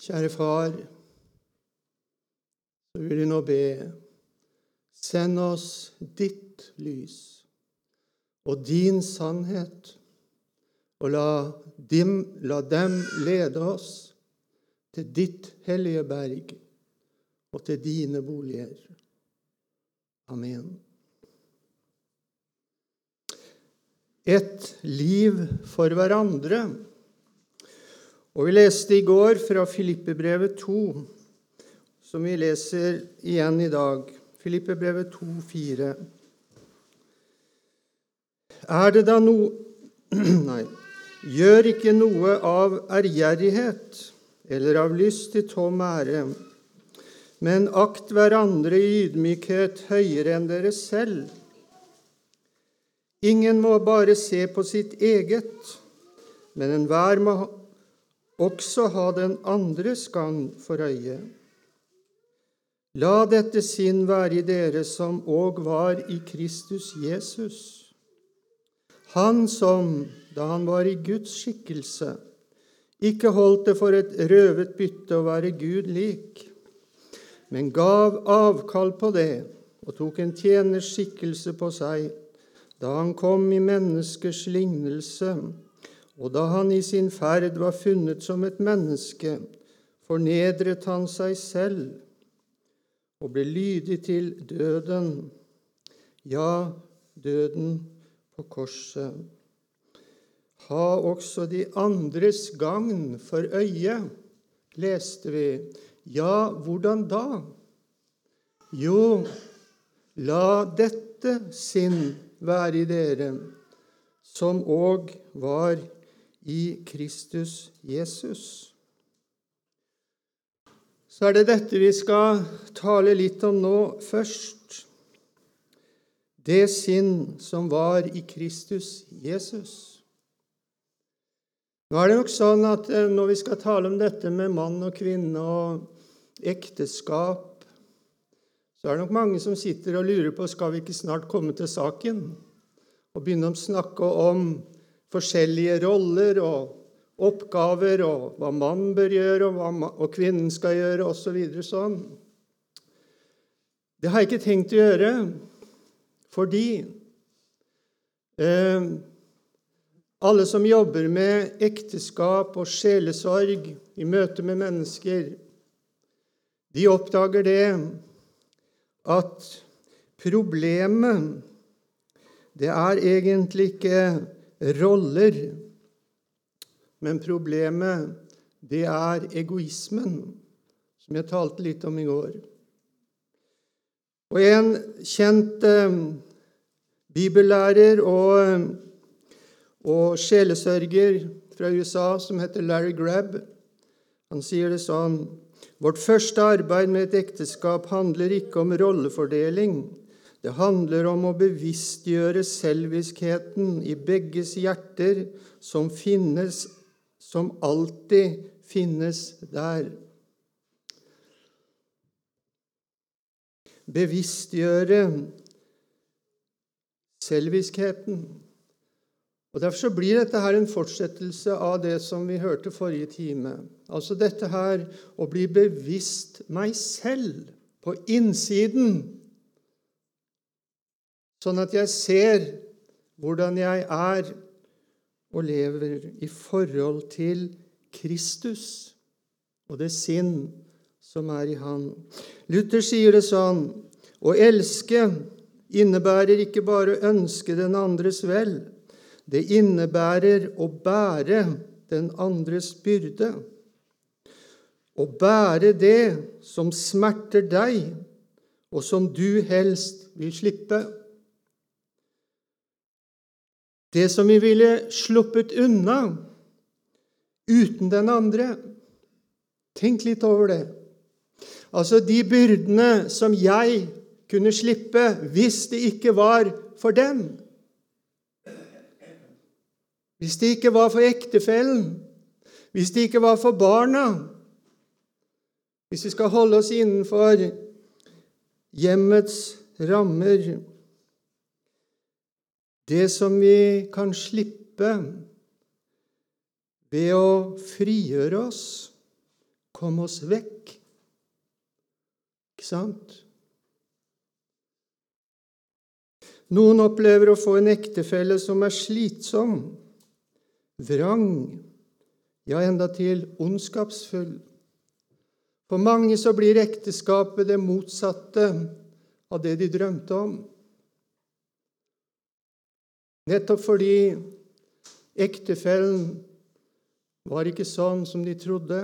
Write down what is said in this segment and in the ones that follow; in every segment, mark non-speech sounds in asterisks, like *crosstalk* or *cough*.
Kjære Far, så vil vi nå be, send oss ditt lys og din sannhet, og la dem, la dem lede oss til ditt hellige berg og til dine boliger. Amen. Et liv for hverandre. Og Vi leste i går fra Filippebrevet 2, som vi leser igjen i dag. Filippebrevet 2, 4. Er det da noe *clears throat* Nei. Gjør ikke noe av ærgjerrighet eller av lyst til tom ære, men akt hverandre i ydmykhet høyere enn dere selv. Ingen må bare se på sitt eget, men enhver må også ha den andres gang for øye. La dette sinn være i dere som òg var i Kristus Jesus. Han som, da han var i Guds skikkelse, ikke holdt det for et røvet bytte å være Gud lik, men gav avkall på det og tok en tjeners skikkelse på seg da han kom i menneskers lignelse og da han i sin ferd var funnet som et menneske, fornedret han seg selv og ble lydig til døden, ja, døden på korset. Ha også de andres gagn for øye, leste vi. Ja, hvordan da? Jo, la dette sinn være i dere, som òg var i i Kristus Jesus. Så er det dette vi skal tale litt om nå først. Det sinn som var i Kristus Jesus. Nå er det nok sånn at eh, når vi skal tale om dette med mann og kvinne og ekteskap, så er det nok mange som sitter og lurer på skal vi ikke snart komme til saken og begynne å snakke om forskjellige roller og oppgaver, og hva mannen bør gjøre, og hva og kvinnen skal gjøre, osv. Så sånn. Det har jeg ikke tenkt å gjøre fordi eh, alle som jobber med ekteskap og sjelesorg i møte med mennesker, de oppdager det at problemet det er egentlig ikke roller. Men problemet, det er egoismen, som jeg talte litt om i går. Og en kjent eh, bibellærer og, og sjelesørger fra USA som heter Larry Grabb, han sier det sånn Vårt første arbeid med et ekteskap handler ikke om rollefordeling, det handler om å bevisstgjøre selviskheten i begges hjerter, som finnes, som alltid finnes der. Bevisstgjøre selviskheten. Og Derfor så blir dette her en fortsettelse av det som vi hørte forrige time. Altså dette her å bli bevisst meg selv på innsiden sånn at jeg ser hvordan jeg er og lever i forhold til Kristus og det sinn som er i Han. Luther sier det sånn Å elske innebærer ikke bare å ønske den andres vel. Det innebærer å bære den andres byrde. Å bære det som smerter deg, og som du helst vil slippe. Det som vi ville sluppet unna uten den andre. Tenk litt over det. Altså de byrdene som jeg kunne slippe hvis det ikke var for den. Hvis det ikke var for ektefellen, hvis det ikke var for barna Hvis vi skal holde oss innenfor hjemmets rammer det som vi kan slippe ved å frigjøre oss, komme oss vekk. Ikke sant? Noen opplever å få en ektefelle som er slitsom, vrang, ja, endatil ondskapsfull. For mange så blir ekteskapet det motsatte av det de drømte om. Nettopp fordi ektefellen var ikke sånn som de trodde.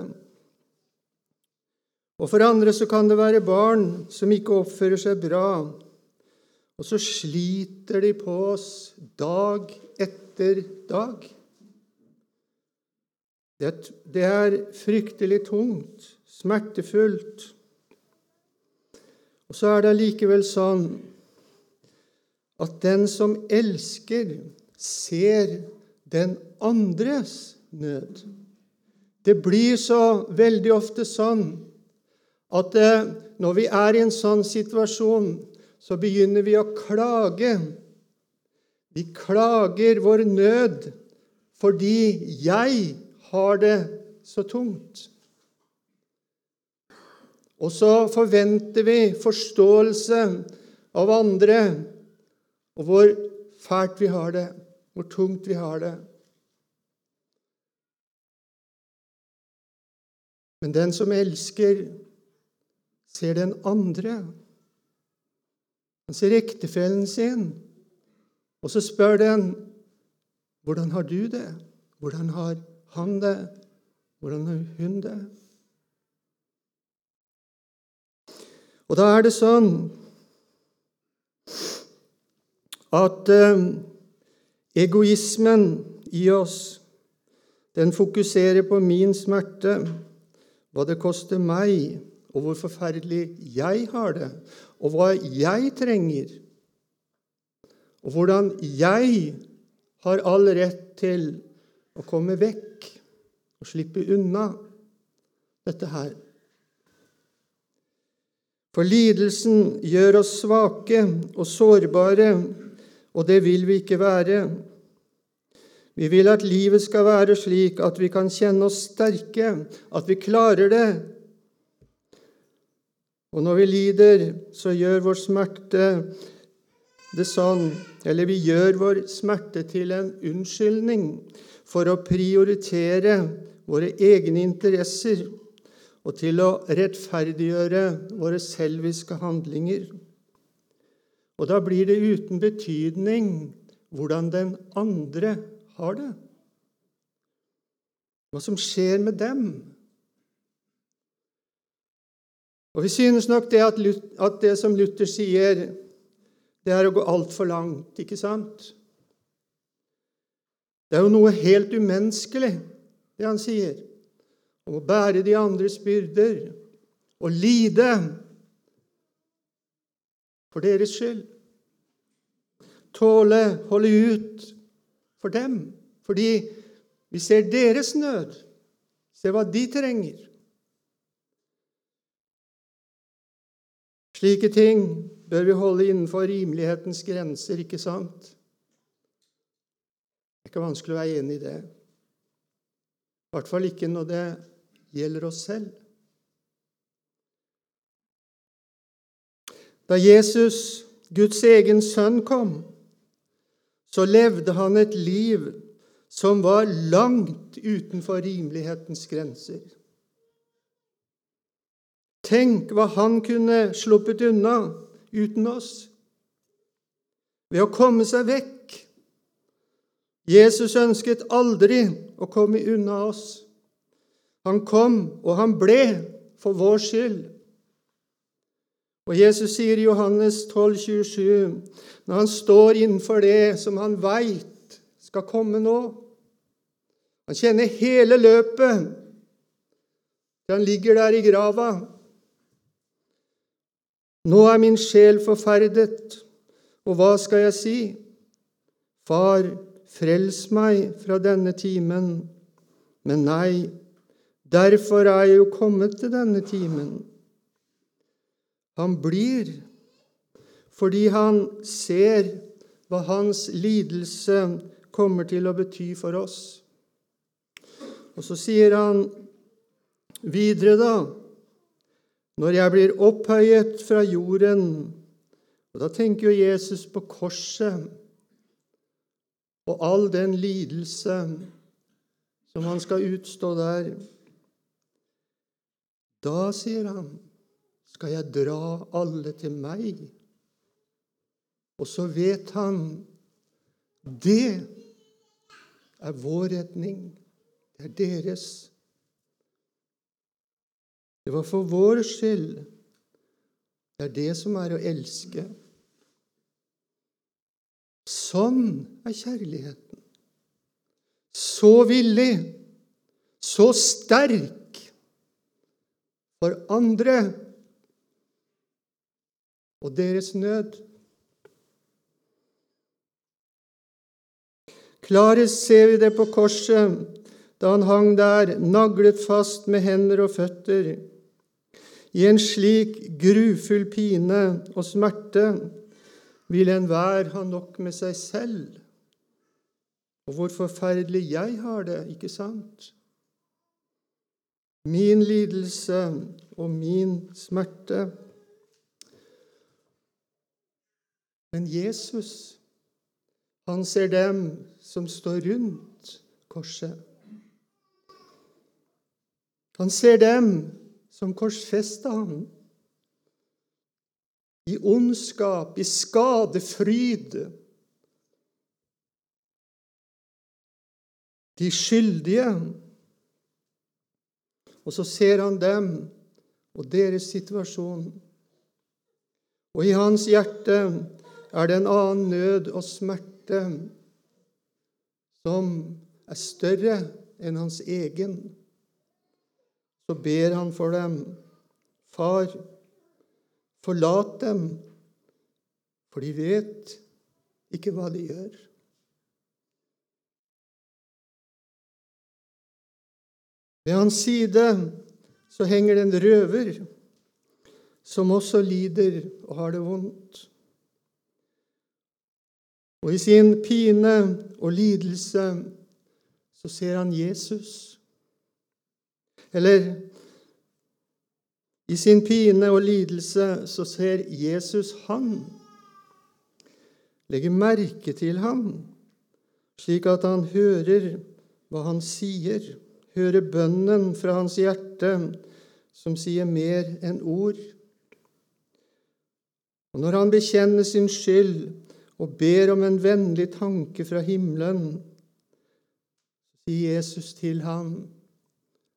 Og for andre så kan det være barn som ikke oppfører seg bra, og så sliter de på oss dag etter dag. Det er fryktelig tungt, smertefullt. Og så er det allikevel sånn at den som elsker, ser den andres nød. Det blir så veldig ofte sånn at eh, når vi er i en sånn situasjon, så begynner vi å klage. Vi klager vår nød fordi jeg har det så tungt. Og så forventer vi forståelse av andre og hvor fælt vi har det, hvor tungt vi har det. Men den som elsker, ser den andre. Han ser ektefellen sin, og så spør den hvordan har du det? Hvordan har han det? Hvordan har hun det? Og da er det sånn at eh, egoismen i oss, den fokuserer på min smerte, hva det koster meg, og hvor forferdelig jeg har det, og hva jeg trenger, og hvordan jeg har all rett til å komme vekk og slippe unna dette her. For lidelsen gjør oss svake og sårbare, og det vil vi ikke være. Vi vil at livet skal være slik at vi kan kjenne oss sterke, at vi klarer det, og når vi lider, så gjør vår smerte det sånn Eller vi gjør vår smerte til en unnskyldning for å prioritere våre egne interesser og til å rettferdiggjøre våre selviske handlinger. Og da blir det uten betydning hvordan den andre har det, hva som skjer med dem. Og Vi synes nok det at, at det som Luther sier, det er å gå altfor langt, ikke sant? Det er jo noe helt umenneskelig, det han sier, om å bære de andres byrder og lide for deres skyld. Tåle, holde ut for dem, fordi vi ser deres nød, ser hva de trenger. Slike ting bør vi holde innenfor rimelighetens grenser, ikke sant? Det er ikke vanskelig å være enig i det. I hvert fall ikke når det gjelder oss selv. Da Jesus, Guds egen sønn, kom, så levde han et liv som var langt utenfor rimelighetens grenser. Tenk hva han kunne sluppet unna uten oss ved å komme seg vekk. Jesus ønsket aldri å komme unna oss. Han kom, og han ble, for vår skyld. Og Jesus sier i Johannes 12, 27, når han står innenfor det som han veit skal komme nå Han kjenner hele løpet til han ligger der i grava. Nå er min sjel forferdet, og hva skal jeg si? Far, frels meg fra denne timen. Men nei, derfor er jeg jo kommet til denne timen. Han blir fordi han ser hva hans lidelse kommer til å bety for oss. Og så sier han Videre, da, når jeg blir opphøyet fra jorden Og da tenker jo Jesus på korset og all den lidelse som han skal utstå der. Da, sier han, skal jeg dra alle til meg. Og så vet han det er vår redning. Det er deres. Det var for vår skyld. Det er det som er å elske. Sånn er kjærligheten. Så villig, så sterk for andre og deres nød. Klarest ser vi det på korset da han hang der, naglet fast med hender og føtter. I en slik grufull pine og smerte vil enhver ha nok med seg selv. Og hvor forferdelig jeg har det, ikke sant? Min lidelse og min smerte. Men Jesus, han ser dem som står rundt korset. Han ser dem som korsfesta ham i ondskap, i skadefryd. De skyldige. Og så ser han dem og deres situasjon. Og i hans hjerte er det en annen nød og smerte som er større enn hans egen. Så ber han for dem. Far, Forlat dem, for de vet ikke hva de gjør. Ved hans side så henger det en røver som også lider og har det vondt. Og i sin pine og lidelse så ser han Jesus. Eller i sin pine og lidelse så ser Jesus han. Legger merke til ham, slik at han hører hva han sier, hører bønnen fra hans hjerte, som sier mer enn ord. Og når han bekjenner sin skyld og ber om en vennlig tanke fra himmelen, sier Jesus til ham,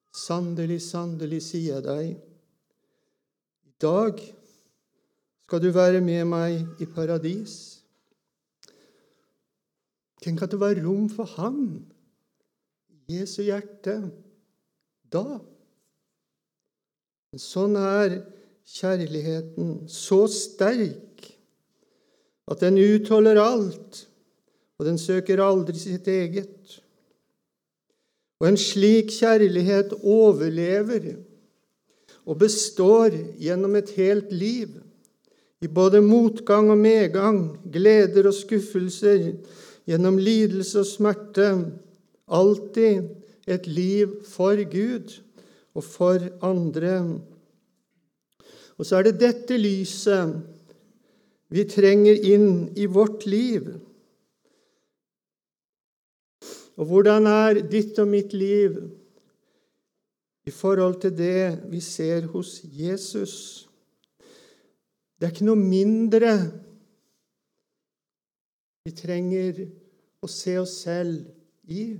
Sannelig, sannelig, sier jeg deg, i dag skal du være med meg i paradis. Tenk at det var rom for ham Jesu hjerte da. Men sånn er kjærligheten, så sterk at den utholder alt, og den søker aldri sitt eget. Og en slik kjærlighet overlever og består gjennom et helt liv, i både motgang og medgang, gleder og skuffelser, gjennom lidelse og smerte, alltid et liv for Gud og for andre. Og så er det dette lyset vi trenger inn i vårt liv. Og hvordan er ditt og mitt liv? i forhold til det vi ser hos Jesus. Det er ikke noe mindre vi trenger å se oss selv i.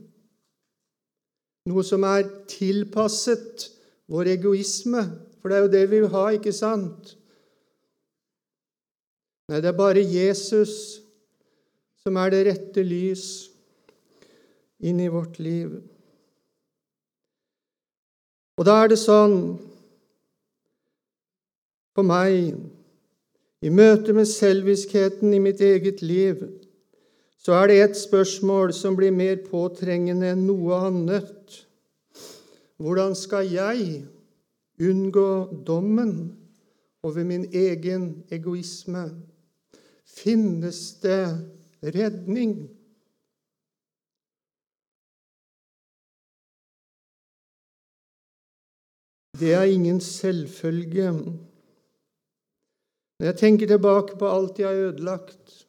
Noe som er tilpasset vår egoisme, for det er jo det vi vil ha, ikke sant? Nei, det er bare Jesus som er det rette lys inn i vårt liv. Og da er det sånn for meg, i møte med selviskheten i mitt eget liv, så er det et spørsmål som blir mer påtrengende enn noe annet. Hvordan skal jeg unngå dommen over min egen egoisme? Finnes det redning? det er ingen selvfølge. Når jeg tenker tilbake på alt jeg har ødelagt,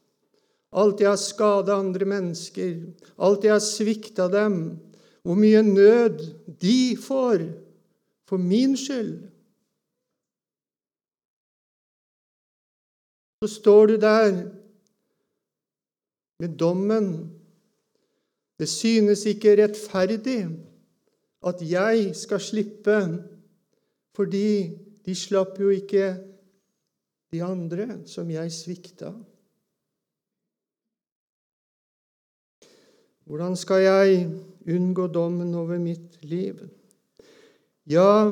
alt jeg har skada andre mennesker, alt jeg har svikta dem, hvor mye nød de får for min skyld Så står du der med dommen. Det synes ikke rettferdig at jeg skal slippe, fordi de slapp jo ikke de andre som jeg svikta. Hvordan skal jeg unngå dommen over mitt liv? Ja,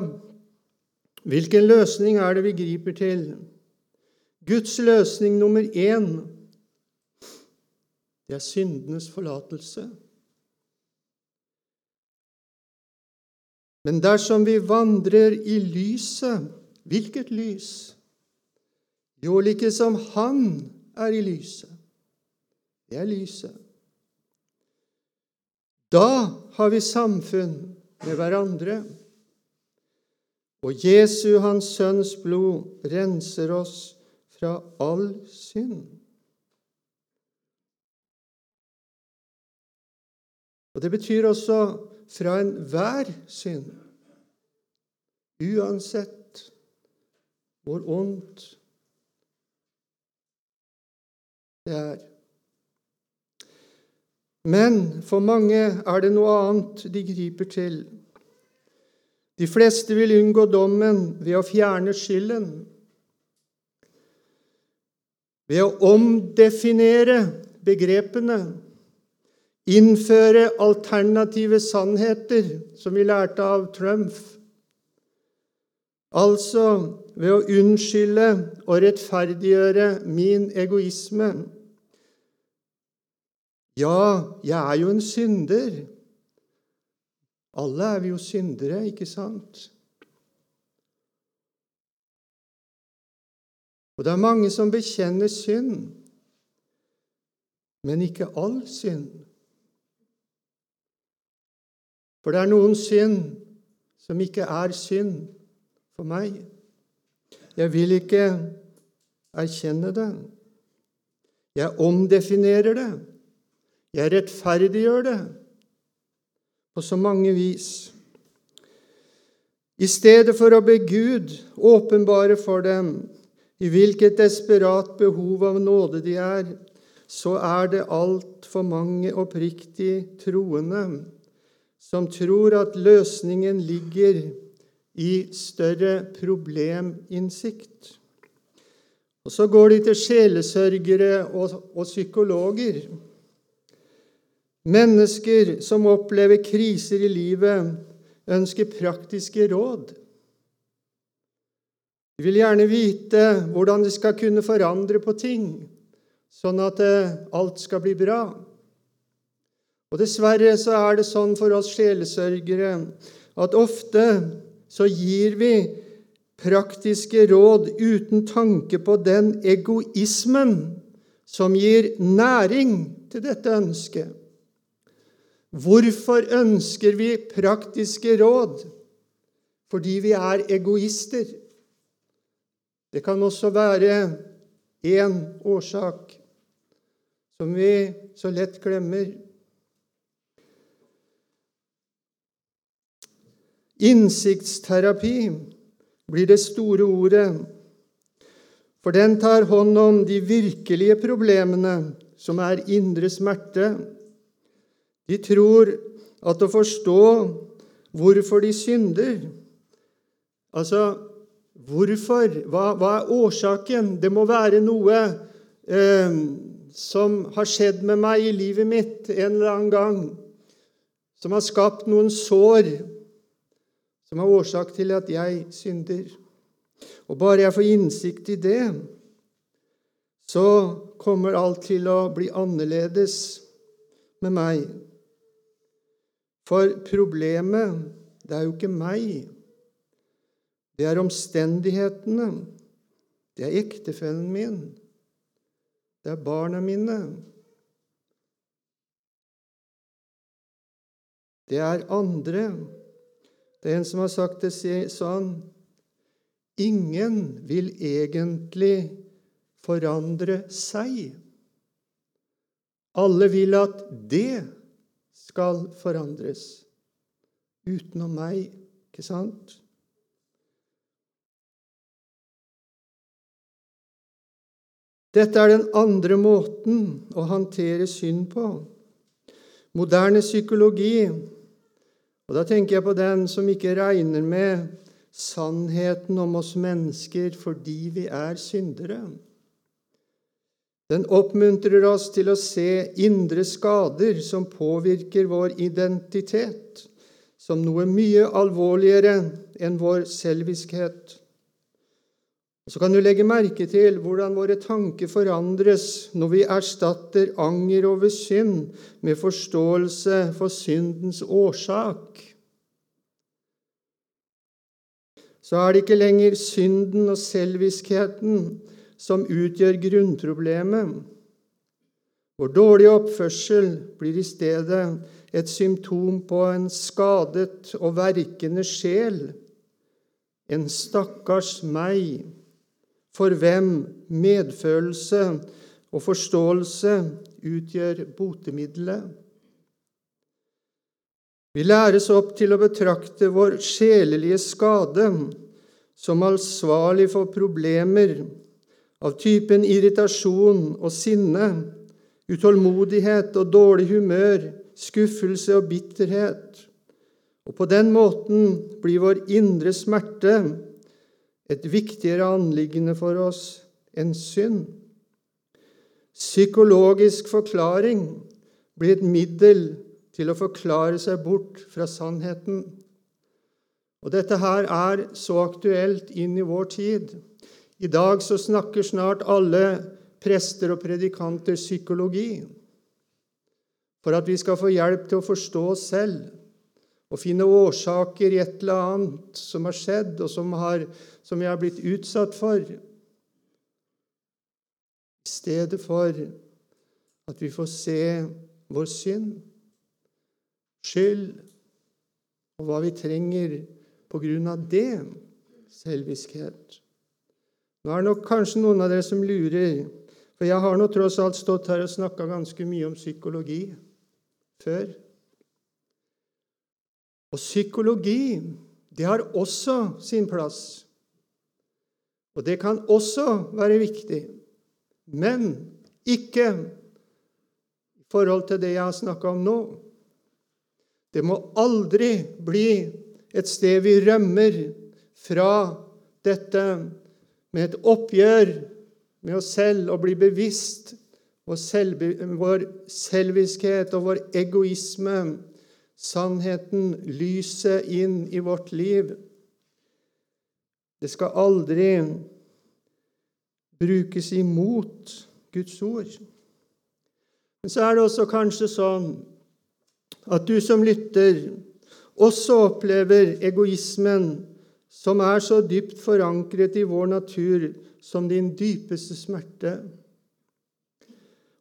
hvilken løsning er det vi griper til? Guds løsning nummer én, det er syndenes forlatelse. Men dersom vi vandrer i lyset Hvilket lys? Jo, like som Han er i lyset. Det er lyset. Da har vi samfunn med hverandre. Og Jesu, Hans Sønns blod, renser oss fra all synd. Og Det betyr også fra enhver synd, uansett hvor ondt det er. Men for mange er det noe annet de griper til. De fleste vil unngå dommen ved å fjerne skylden, ved å omdefinere begrepene, innføre alternative sannheter, som vi lærte av Trump. Altså ved å unnskylde og rettferdiggjøre min egoisme ja, jeg er jo en synder. Alle er vi jo syndere, ikke sant? Og det er mange som bekjenner synd, men ikke all synd. For det er noen synd som ikke er synd for meg. Jeg vil ikke erkjenne det. Jeg omdefinerer det. Jeg rettferdiggjør det på så mange vis. I stedet for å be Gud åpenbare for dem i hvilket desperat behov av nåde de er, så er det altfor mange oppriktig troende som tror at løsningen ligger i større probleminnsikt. Og så går de til sjelesørgere og, og psykologer Mennesker som opplever kriser i livet, ønsker praktiske råd. De vil gjerne vite hvordan de skal kunne forandre på ting, sånn at eh, alt skal bli bra. Og Dessverre så er det sånn for oss sjelesørgere at ofte så gir vi praktiske råd uten tanke på den egoismen som gir næring til dette ønsket. Hvorfor ønsker vi praktiske råd? Fordi vi er egoister. Det kan også være én årsak som vi så lett glemmer. Innsiktsterapi blir det store ordet, for den tar hånd om de virkelige problemene, som er indre smerte de tror at å forstå hvorfor de synder Altså, hvorfor? Hva, hva er årsaken? Det må være noe eh, som har skjedd med meg i livet mitt en eller annen gang, som har skapt noen sår, som er årsak til at jeg synder. Og bare jeg får innsikt i det, så kommer alt til å bli annerledes med meg. For problemet, det er jo ikke meg. Det er omstendighetene. Det er ektefellen min. Det er barna mine. Det er andre. Det er en som har sagt det sånn Ingen vil egentlig forandre seg. Alle vil at det skal forandres. Utenom meg, ikke sant? Dette er den andre måten å håndtere synd på. Moderne psykologi, og da tenker jeg på den som ikke regner med sannheten om oss mennesker fordi vi er syndere. Den oppmuntrer oss til å se indre skader som påvirker vår identitet, som noe mye alvorligere enn vår selviskhet. Og Så kan du legge merke til hvordan våre tanker forandres når vi erstatter anger over synd med forståelse for syndens årsak. Så er det ikke lenger synden og selviskheten som utgjør grunnproblemet. Vår dårlige oppførsel blir i stedet et symptom på en skadet og verkende sjel, en stakkars meg for hvem medfølelse og forståelse utgjør botemiddelet. Vi læres opp til å betrakte vår sjelelige skade som ansvarlig for problemer av typen irritasjon og sinne, utålmodighet og dårlig humør, skuffelse og bitterhet. Og på den måten blir vår indre smerte et viktigere anliggende for oss enn synd. Psykologisk forklaring blir et middel til å forklare seg bort fra sannheten. Og Dette her er så aktuelt inn i vår tid. I dag så snakker snart alle prester og predikanter psykologi for at vi skal få hjelp til å forstå oss selv og finne årsaker i et eller annet som har skjedd, og som, har, som vi har blitt utsatt for, i stedet for at vi får se vår synd, skyld, og hva vi trenger på grunn av det selviskhet. Nå er det nok kanskje noen av dere som lurer, for jeg har nå tross alt stått her og snakka ganske mye om psykologi før. Og psykologi, det har også sin plass. Og det kan også være viktig, men ikke i forhold til det jeg har snakka om nå. Det må aldri bli et sted vi rømmer fra dette med et oppgjør med oss selv og bli bevisst vår, vår selviskhet og vår egoisme sannheten, lyset, inn i vårt liv. Det skal aldri brukes imot Guds ord. Men så er det også kanskje sånn at du som lytter, også opplever egoismen, som er så dypt forankret i vår natur som din dypeste smerte.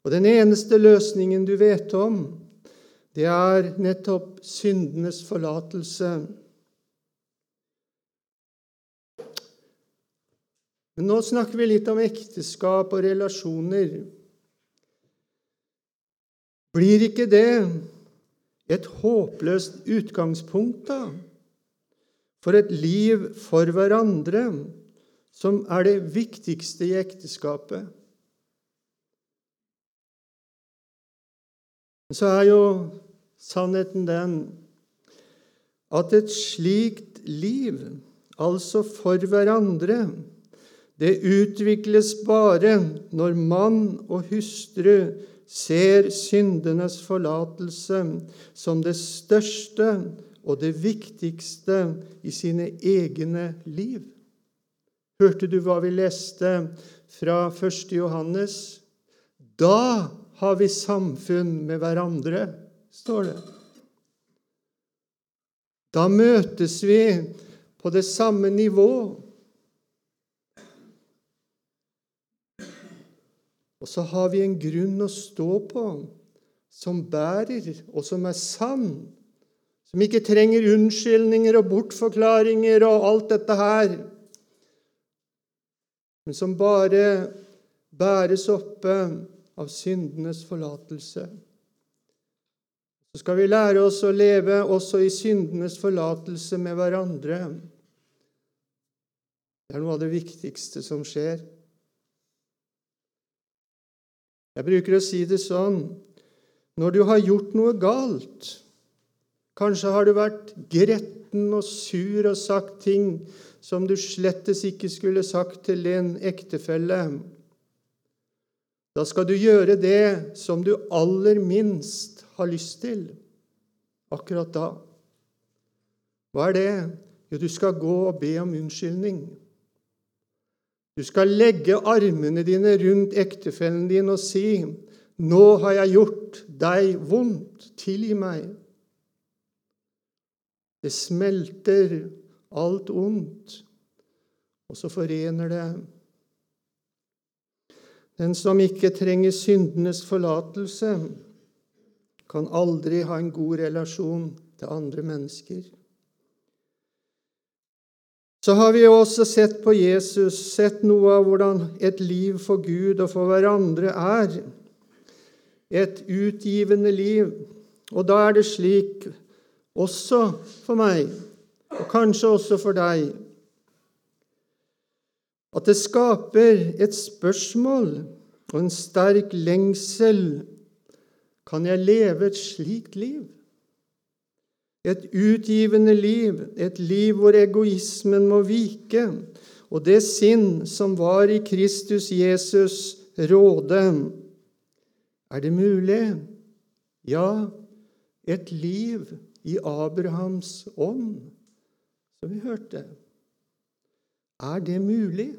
Og den eneste løsningen du vet om, det er nettopp syndenes forlatelse. Men nå snakker vi litt om ekteskap og relasjoner. Blir ikke det et håpløst utgangspunkt, da? For et liv for hverandre, som er det viktigste i ekteskapet. Så er jo sannheten den at et slikt liv, altså for hverandre, det utvikles bare når mann og hustru ser syndenes forlatelse som det største og det viktigste i sine egne liv. Hørte du hva vi leste fra 1. Johannes? Da har vi samfunn med hverandre står det. Da møtes vi på det samme nivå. Og så har vi en grunn å stå på som bærer, og som er sann, som ikke trenger unnskyldninger og bortforklaringer og alt dette her, men som bare bæres oppe av syndenes forlatelse. Så skal vi lære oss å leve også i syndenes forlatelse med hverandre. Det er noe av det viktigste som skjer. Jeg bruker å si det sånn når du har gjort noe galt Kanskje har du vært gretten og sur og sagt ting som du slettes ikke skulle sagt til din ektefelle. Da skal du gjøre det som du aller minst har lyst til akkurat da. Hva er det? Jo, du skal gå og be om unnskyldning. Du skal legge armene dine rundt ektefellen din og si, 'Nå har jeg gjort deg vondt. Tilgi meg.' Det smelter alt ondt, og så forener det. Den som ikke trenger syndenes forlatelse, kan aldri ha en god relasjon til andre mennesker. Så har vi også sett på Jesus, sett noe av hvordan et liv for Gud og for hverandre er. Et utgivende liv. Og da er det slik også for meg, og kanskje også for deg, at det skaper et spørsmål og en sterk lengsel. Kan jeg leve et slikt liv? Et utgivende liv, et liv hvor egoismen må vike, og det sinn som var i Kristus Jesus, råde. Er det mulig? Ja, et liv i Abrahams ånd, som vi hørte. Er det mulig?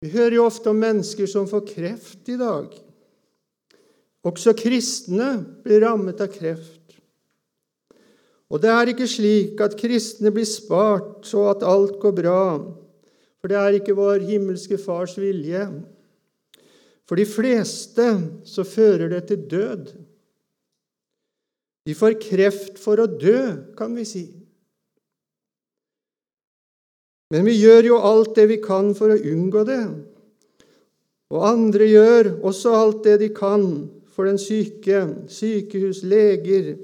Vi hører jo ofte om mennesker som får kreft i dag. Også kristne blir rammet av kreft. Og det er ikke slik at kristne blir spart så at alt går bra, for det er ikke vår himmelske Fars vilje. For de fleste så fører det til død. De får kreft for å dø, kan vi si. Men vi gjør jo alt det vi kan for å unngå det. Og andre gjør også alt det de kan for den syke. Sykehus, leger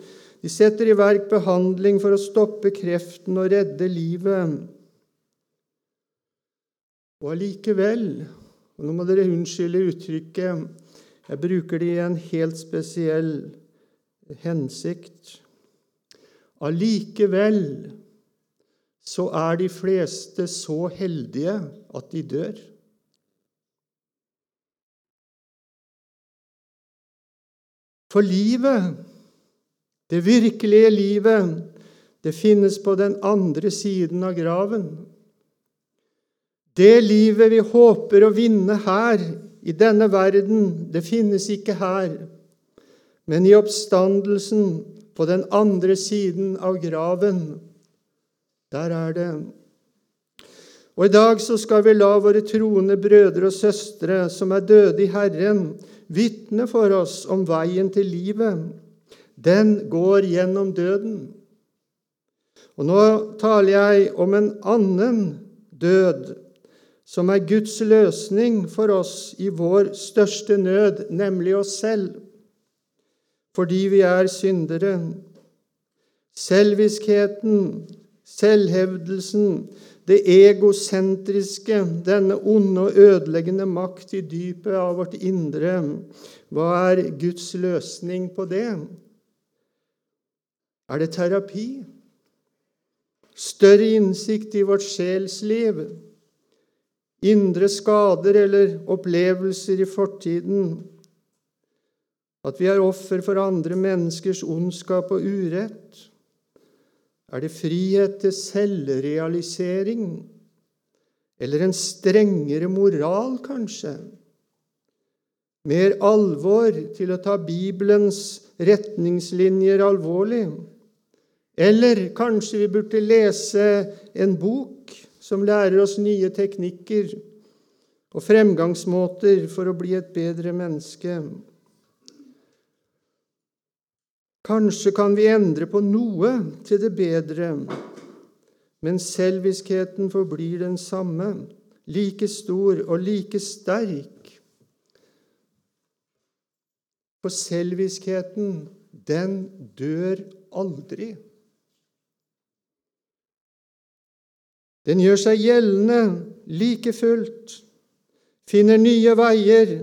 De setter i verk behandling for å stoppe kreften og redde livet. Og allikevel og Nå må dere unnskylde uttrykket. Jeg bruker det i en helt spesiell hensikt. Allikevel så er de fleste så heldige at de dør. For livet, det virkelige livet, det finnes på den andre siden av graven. Det livet vi håper å vinne her, i denne verden, det finnes ikke her, men i oppstandelsen på den andre siden av graven. Der er det. Og I dag så skal vi la våre troende brødre og søstre som er døde i Herren, vitne for oss om veien til livet. Den går gjennom døden. Og nå taler jeg om en annen død som er Guds løsning for oss i vår største nød, nemlig oss selv, fordi vi er syndere. Selviskheten, selvhevdelsen, det egosentriske, denne onde og ødeleggende makt i dypet av vårt indre. Hva er Guds løsning på det? Er det terapi? Større innsikt i vårt sjelsliv? indre skader eller opplevelser i fortiden, at vi er offer for andre menneskers ondskap og urett? Er det frihet til selvrealisering? Eller en strengere moral, kanskje? Mer alvor til å ta Bibelens retningslinjer alvorlig? Eller kanskje vi burde lese en bok som lærer oss nye teknikker og fremgangsmåter for å bli et bedre menneske. Kanskje kan vi endre på noe til det bedre, men selviskheten forblir den samme, like stor og like sterk. For selviskheten, den dør aldri. Den gjør seg gjeldende like fullt, finner nye veier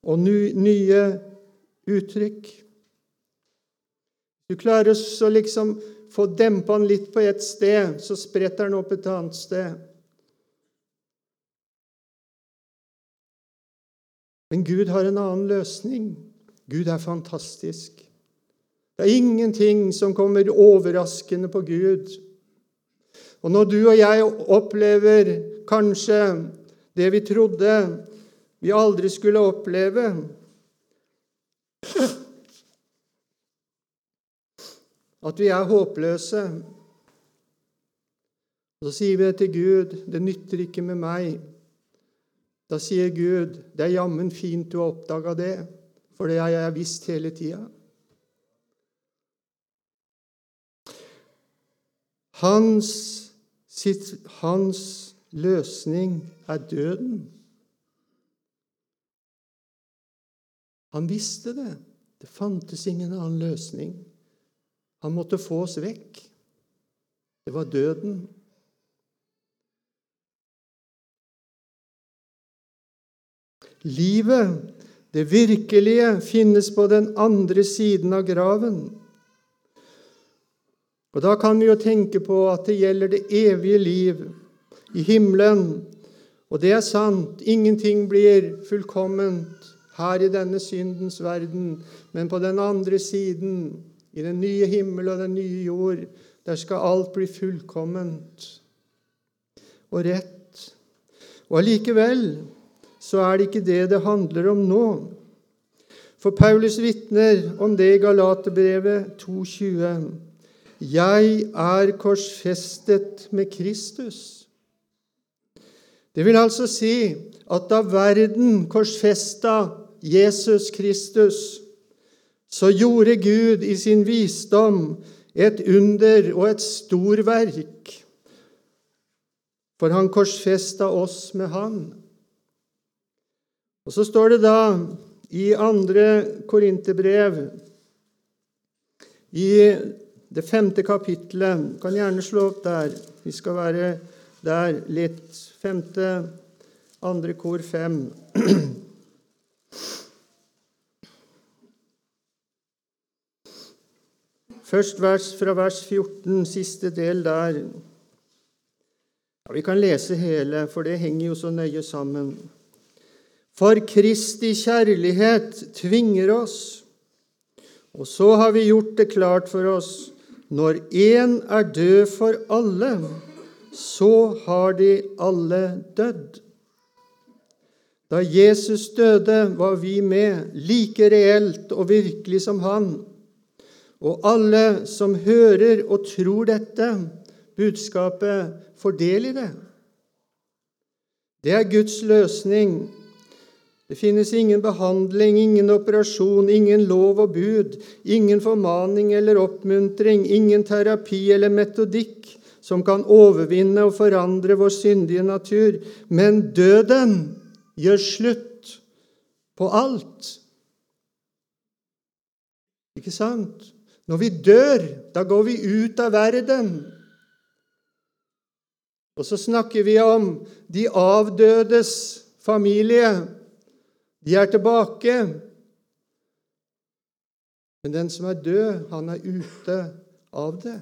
og nye uttrykk. Du klarer å liksom få dempa den litt på ett sted, så spretter den opp et annet sted. Men Gud har en annen løsning. Gud er fantastisk. Det er ingenting som kommer overraskende på Gud. Og når du og jeg opplever kanskje det vi trodde vi aldri skulle oppleve At vi er håpløse. Så sier vi til Gud. Det nytter ikke med meg. Da sier Gud, det er jammen fint du har oppdaga det, for det har jeg visst hele tida. Hans, hans løsning er døden. Han visste det. Det fantes ingen annen løsning. Han måtte få oss vekk. Det var døden. Livet, det virkelige, finnes på den andre siden av graven. Og Da kan vi jo tenke på at det gjelder det evige liv i himmelen. Og det er sant, ingenting blir fullkomment her i denne syndens verden, men på den andre siden, i den nye himmel og den nye jord, der skal alt bli fullkomment og rett. Og allikevel så er det ikke det det handler om nå. For Paulus vitner om det i Galaterbrevet 2,20. Jeg er korsfestet med Kristus. Det vil altså si at da verden korsfesta Jesus Kristus, så gjorde Gud i sin visdom et under og et storverk. For han korsfesta oss med Han. Og så står det da i andre Korinterbrev, i det femte kapittelet Kan gjerne slå opp der. Vi skal være der litt. Femte, andre kor fem. *clears throat* Først vers fra vers 14, siste del der. Ja, vi kan lese hele, for det henger jo så nøye sammen. For Kristi kjærlighet tvinger oss, og så har vi gjort det klart for oss når én er død for alle, så har de alle dødd. Da Jesus døde, var vi med, like reelt og virkelig som han. Og alle som hører og tror dette budskapet, får del i det. Det er Guds løsning det finnes ingen behandling, ingen operasjon, ingen lov og bud, ingen formaning eller oppmuntring, ingen terapi eller metodikk som kan overvinne og forandre vår syndige natur. Men døden gjør slutt på alt. Ikke sant? Når vi dør, da går vi ut av verden. Og så snakker vi om de avdødes familie. De er tilbake. Men den som er død, han er ute av det.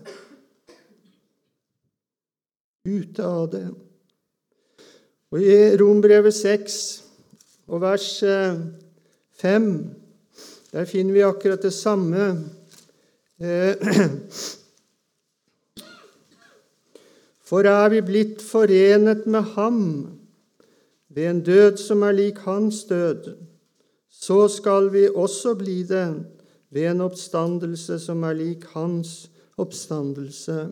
Ute av det. Og I Rombrevet 6 og vers 5 eh, der finner vi akkurat det samme. Eh, *clears throat* For er vi blitt forenet med Ham ved en død som er lik hans død, så skal vi også bli det ved en oppstandelse som er lik hans oppstandelse.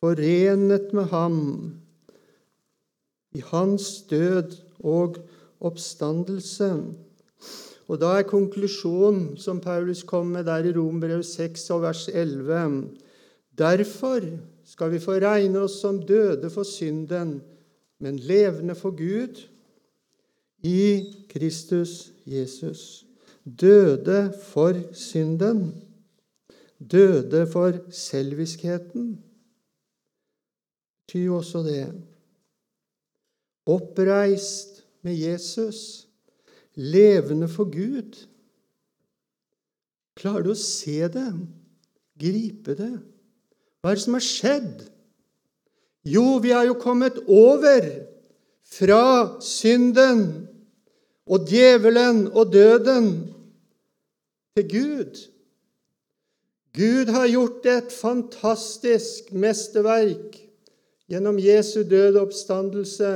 Forenet med ham i hans død og oppstandelse. Og da er konklusjonen som Paulus kom med der i Rombrevet 6 og vers 11 Derfor skal vi få regne oss som døde for synden, men levende for Gud i Kristus Jesus. Døde for synden. Døde for selviskheten. Jo også det. Oppreist med Jesus levende for Gud. Klarer du å se det? Gripe det? Hva er det som har skjedd? Jo, vi har jo kommet over fra synden og djevelen og døden til Gud. Gud har gjort et fantastisk mesterverk gjennom Jesu døde oppstandelse.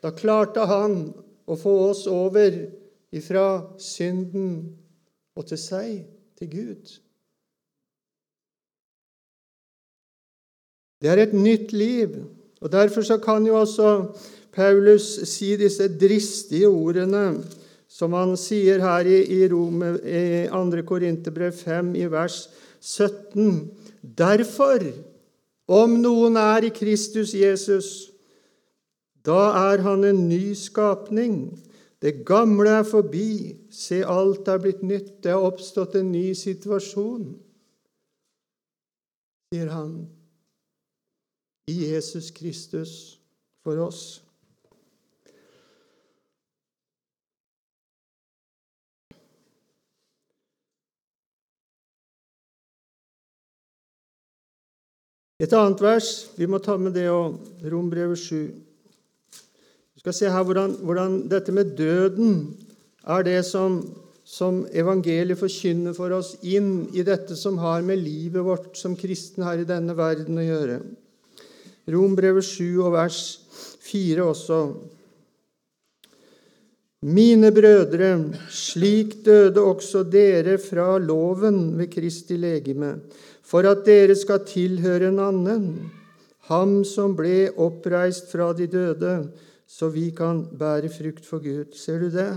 Da klarte han å få oss over ifra synden og til seg, til Gud. Det er et nytt liv, og derfor så kan jo også Paulus si disse dristige ordene som han sier her i, i, Rome, i 2. Korinterbrev 5, i vers 17. Derfor, om noen er i Kristus Jesus, da er han en ny skapning. Det gamle er forbi. Se, alt er blitt nytt. Det har oppstått en ny situasjon, sier han, i Jesus Kristus for oss. Et annet vers, vi må ta med det òg, Rombrevet 7. Vi skal se her hvordan, hvordan, dette med døden er det som, som evangeliet forkynner for oss inn i dette som har med livet vårt som kristen her i denne verden å gjøre. Rombrevet 7 og vers 4 også. Mine brødre, slik døde også dere fra loven ved Kristi legeme, for at dere skal tilhøre en annen, ham som ble oppreist fra de døde, så vi kan bære frukt for Gud. Ser du det?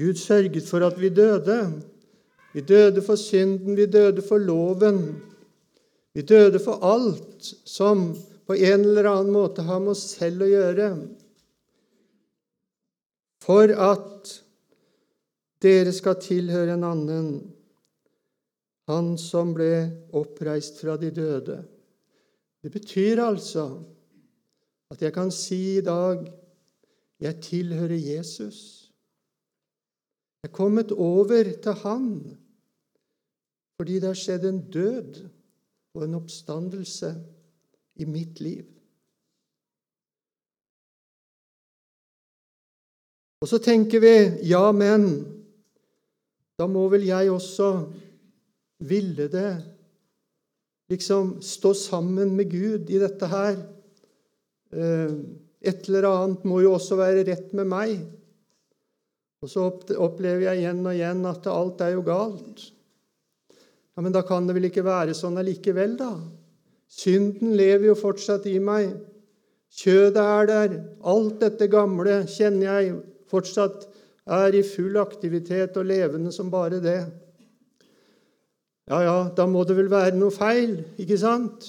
Gud sørget for at vi døde. Vi døde for synden, vi døde for loven. Vi døde for alt som på en eller annen måte har med oss selv å gjøre. For at dere skal tilhøre en annen, han som ble oppreist fra de døde. Det betyr altså at jeg kan si i dag jeg tilhører Jesus. Jeg er kommet over til Han fordi det har skjedd en død og en oppstandelse i mitt liv. Og så tenker vi ja, men da må vel jeg også ville det liksom stå sammen med Gud i dette her. Eh, et eller annet må jo også være rett med meg. Og så opplever jeg igjen og igjen at alt er jo galt. Ja, Men da kan det vel ikke være sånn allikevel, da? Synden lever jo fortsatt i meg. Kjødet er der. Alt dette gamle kjenner jeg fortsatt er i full aktivitet og levende som bare det. Ja, ja, da må det vel være noe feil, ikke sant?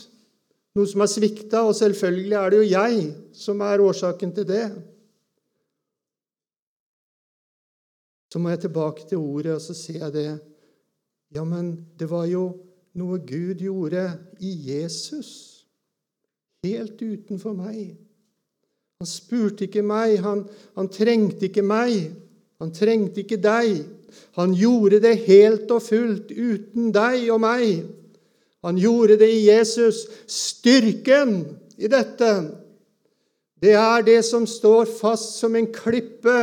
Noe som har svikta, og selvfølgelig er det jo jeg som er årsaken til det. Så må jeg tilbake til ordet, og så ser jeg det. Ja, men det var jo noe Gud gjorde i Jesus, helt utenfor meg. Han spurte ikke meg, han, han trengte ikke meg, han trengte ikke deg. Han gjorde det helt og fullt uten deg og meg. Han gjorde det i Jesus. Styrken i dette, det er det som står fast som en klippe.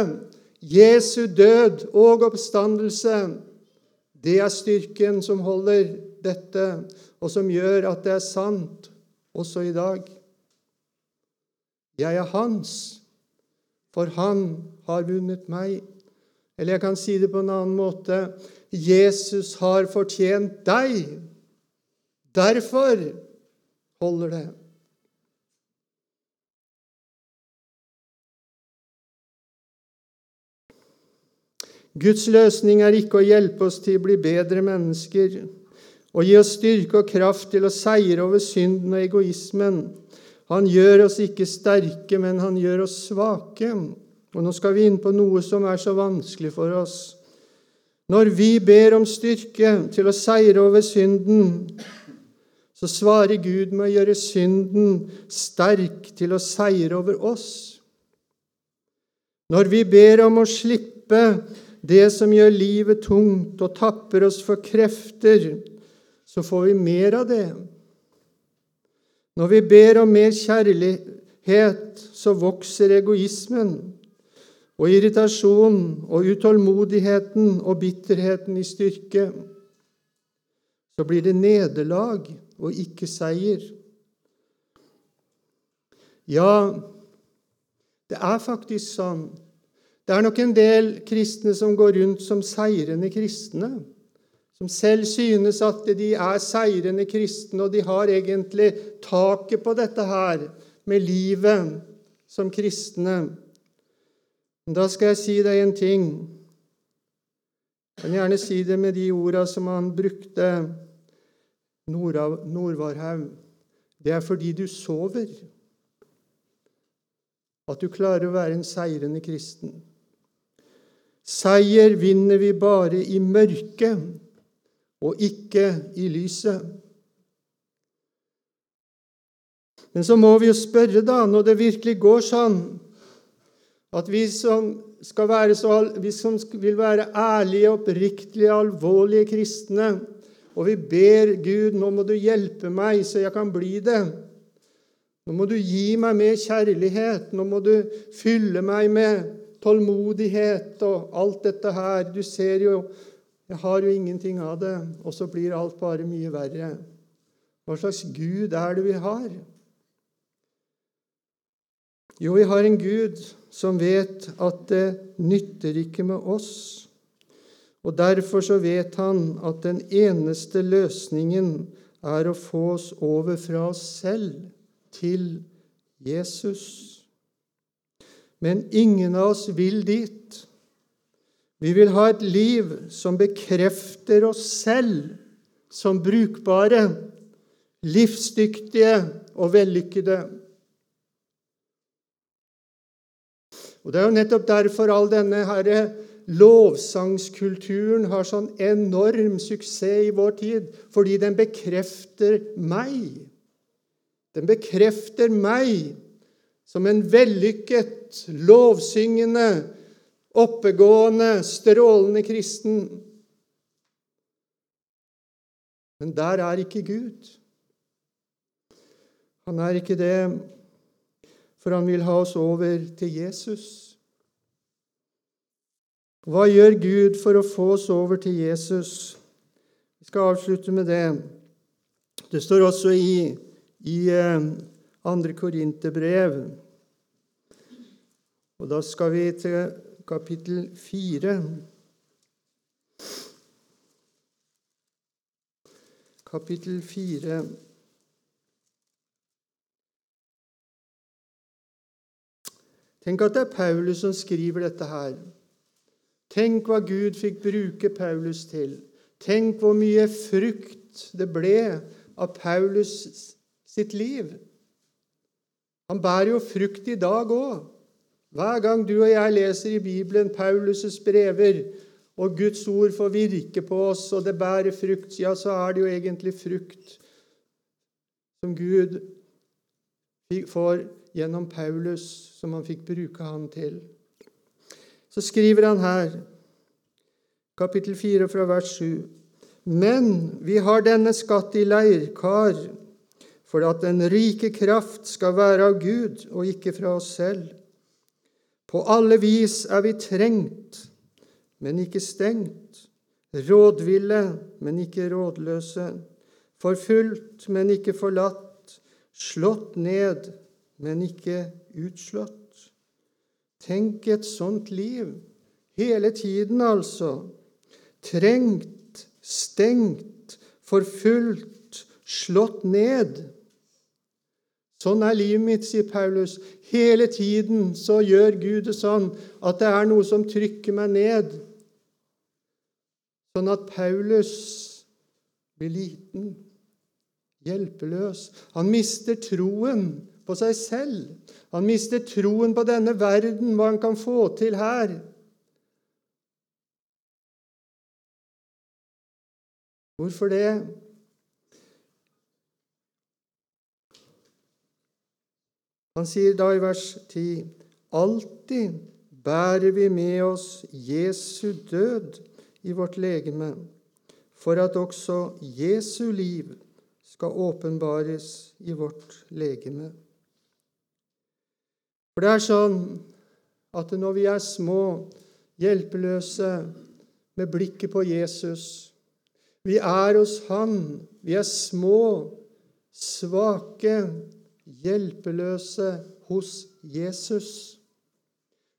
Jesu død og oppstandelse. Det er styrken som holder dette, og som gjør at det er sant også i dag. Jeg er hans, for han har vunnet meg. Eller jeg kan si det på en annen måte Jesus har fortjent deg Derfor holder det. Guds løsning er ikke å hjelpe oss til å bli bedre mennesker og gi oss styrke og kraft til å seire over synden og egoismen. Han gjør oss ikke sterke, men han gjør oss svake. Og nå skal vi inn på noe som er så vanskelig for oss. Når vi ber om styrke til å seire over synden, så svarer Gud med å gjøre synden sterk til å seire over oss. Når vi ber om å slippe det som gjør livet tungt og tapper oss for krefter, så får vi mer av det. Når vi ber om mer kjærlighet, så vokser egoismen og irritasjonen og utålmodigheten og bitterheten i styrke. Så blir det nederlag og ikke seier. Ja, det er faktisk sånn. Det er nok en del kristne som går rundt som seirende kristne som selv synes at de er seirende kristne, og de har egentlig taket på dette her med livet som kristne. Men da skal jeg si deg en ting. Jeg kan gjerne si det med de orda som han brukte, Nordvarhaug. Det er fordi du sover, at du klarer å være en seirende kristen. Seier vinner vi bare i mørket og ikke i lyset. Men så må vi jo spørre, da, når det virkelig går sånn, at vi som, så, vi som vil være ærlige, oppriktige, alvorlige kristne, og vi ber Gud nå må du hjelpe meg så jeg kan bli det. Nå må du gi meg mer kjærlighet. Nå må du fylle meg med tålmodighet og alt dette her. Du ser jo jeg har jo ingenting av det, og så blir alt bare mye verre. Hva slags Gud er det vi har? Jo, vi har en Gud som vet at det nytter ikke med oss. Og Derfor så vet han at den eneste løsningen er å få oss over fra oss selv til Jesus. Men ingen av oss vil dit. Vi vil ha et liv som bekrefter oss selv som brukbare, livsdyktige og vellykkede. Og Det er jo nettopp derfor all denne herre lovsangskulturen har sånn enorm suksess i vår tid, fordi den bekrefter meg. Den bekrefter meg som en vellykket, lovsyngende, oppegående, strålende kristen. Men der er ikke Gud. Han er ikke det, for han vil ha oss over til Jesus. Hva gjør Gud for å få oss over til Jesus? Vi skal avslutte med det. Det står også i, i 2. Eh, Korinterbrev. Og da skal vi til kapittel 4. Kapittel 4. Tenk at det er Paulus som skriver dette her. Tenk hva Gud fikk bruke Paulus til. Tenk hvor mye frukt det ble av Paulus sitt liv. Han bærer jo frukt i dag òg. Hver gang du og jeg leser i Bibelen Paulus' brever, og Guds ord får virke på oss, og det bærer frukt, ja, så er det jo egentlig frukt som Gud får gjennom Paulus, som han fikk bruke han til. Så skriver han her, kapittel 4 fra vers 7.: Men vi har denne skatt i leirkar, for at den rike kraft skal være av Gud og ikke fra oss selv. På alle vis er vi trengt, men ikke stengt, rådville, men ikke rådløse, forfulgt, men ikke forlatt, slått ned, men ikke utslått. Tenk et sånt liv, hele tiden altså. Trengt, stengt, forfulgt, slått ned. Sånn er livet mitt, sier Paulus. Hele tiden så gjør Gud det sånn at det er noe som trykker meg ned. sånn at Paulus blir liten, hjelpeløs. Han mister troen på seg selv. Han mister troen på denne verden, hva han kan få til her. Hvorfor det? Han sier da i vers 10.: Alltid bærer vi med oss Jesu død i vårt legeme, for at også Jesu liv skal åpenbares i vårt legeme. For det er sånn at når vi er små, hjelpeløse, med blikket på Jesus Vi er hos Han. Vi er små, svake, hjelpeløse hos Jesus.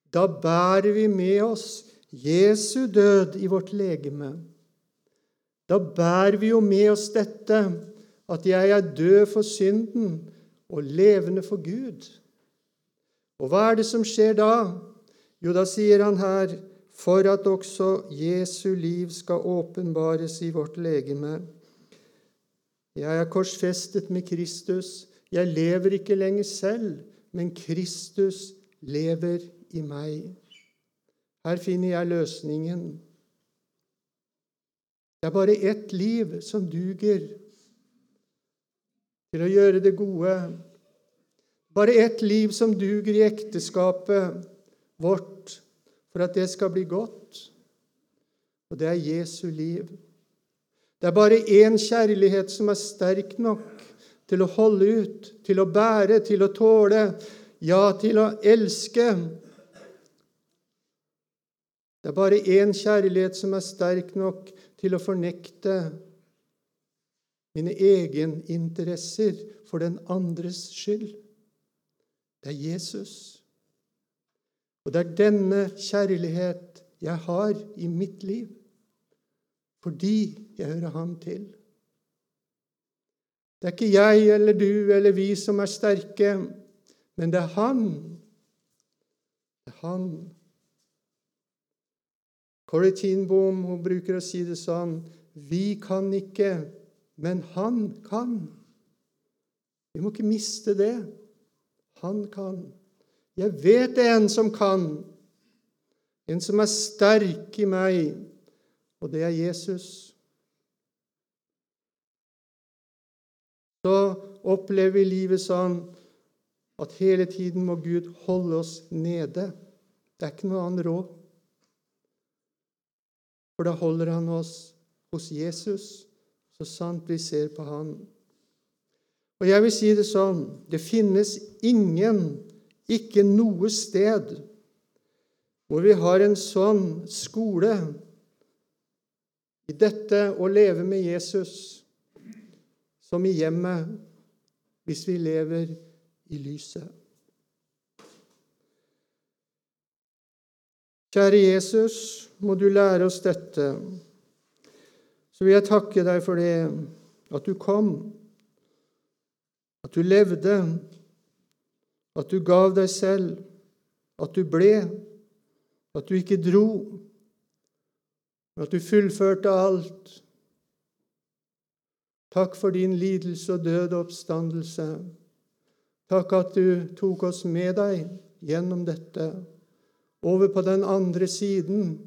Da bærer vi med oss Jesu død i vårt legeme. Da bærer vi jo med oss dette at jeg er død for synden og levende for Gud. Og hva er det som skjer da? Jo, da sier han her for at også Jesu liv skal åpenbares i vårt legeme. Jeg er korsfestet med Kristus. Jeg lever ikke lenger selv, men Kristus lever i meg. Her finner jeg løsningen. Det er bare ett liv som duger til å gjøre det gode, bare ett liv som duger i ekteskapet vårt for at det skal bli godt, og det er Jesu liv. Det er bare én kjærlighet som er sterk nok til å holde ut, til å bære, til å tåle, ja, til å elske. Det er bare én kjærlighet som er sterk nok til å fornekte mine egeninteresser for den andres skyld. Det er Jesus. Og det er denne kjærlighet jeg har i mitt liv fordi jeg hører ham til. Det er ikke jeg eller du eller vi som er sterke, men det er han. Det er han. Corrie Tinboom hun bruker å si det sånn Vi kan ikke, men han kan. Vi må ikke miste det. Han kan. Jeg vet det er en som kan, en som er sterk i meg, og det er Jesus. Så opplever vi livet sånn at hele tiden må Gud holde oss nede. Det er ikke noe annet råd. For da holder han oss hos Jesus, så sant vi ser på han. Og jeg vil si det sånn det finnes ingen, ikke noe sted, hvor vi har en sånn skole i dette å leve med Jesus som i hjemmet, hvis vi lever i lyset. Kjære Jesus, må du lære oss dette. Så vil jeg takke deg for det at du kom at du levde, at du gav deg selv, at du ble, at du ikke dro, at du fullførte alt. Takk for din lidelse og død og oppstandelse. Takk at du tok oss med deg gjennom dette, over på den andre siden,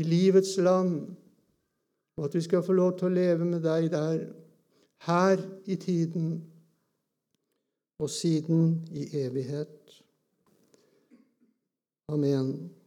i livets land, og at vi skal få lov til å leve med deg der, her i tiden og siden i evighet. Amen.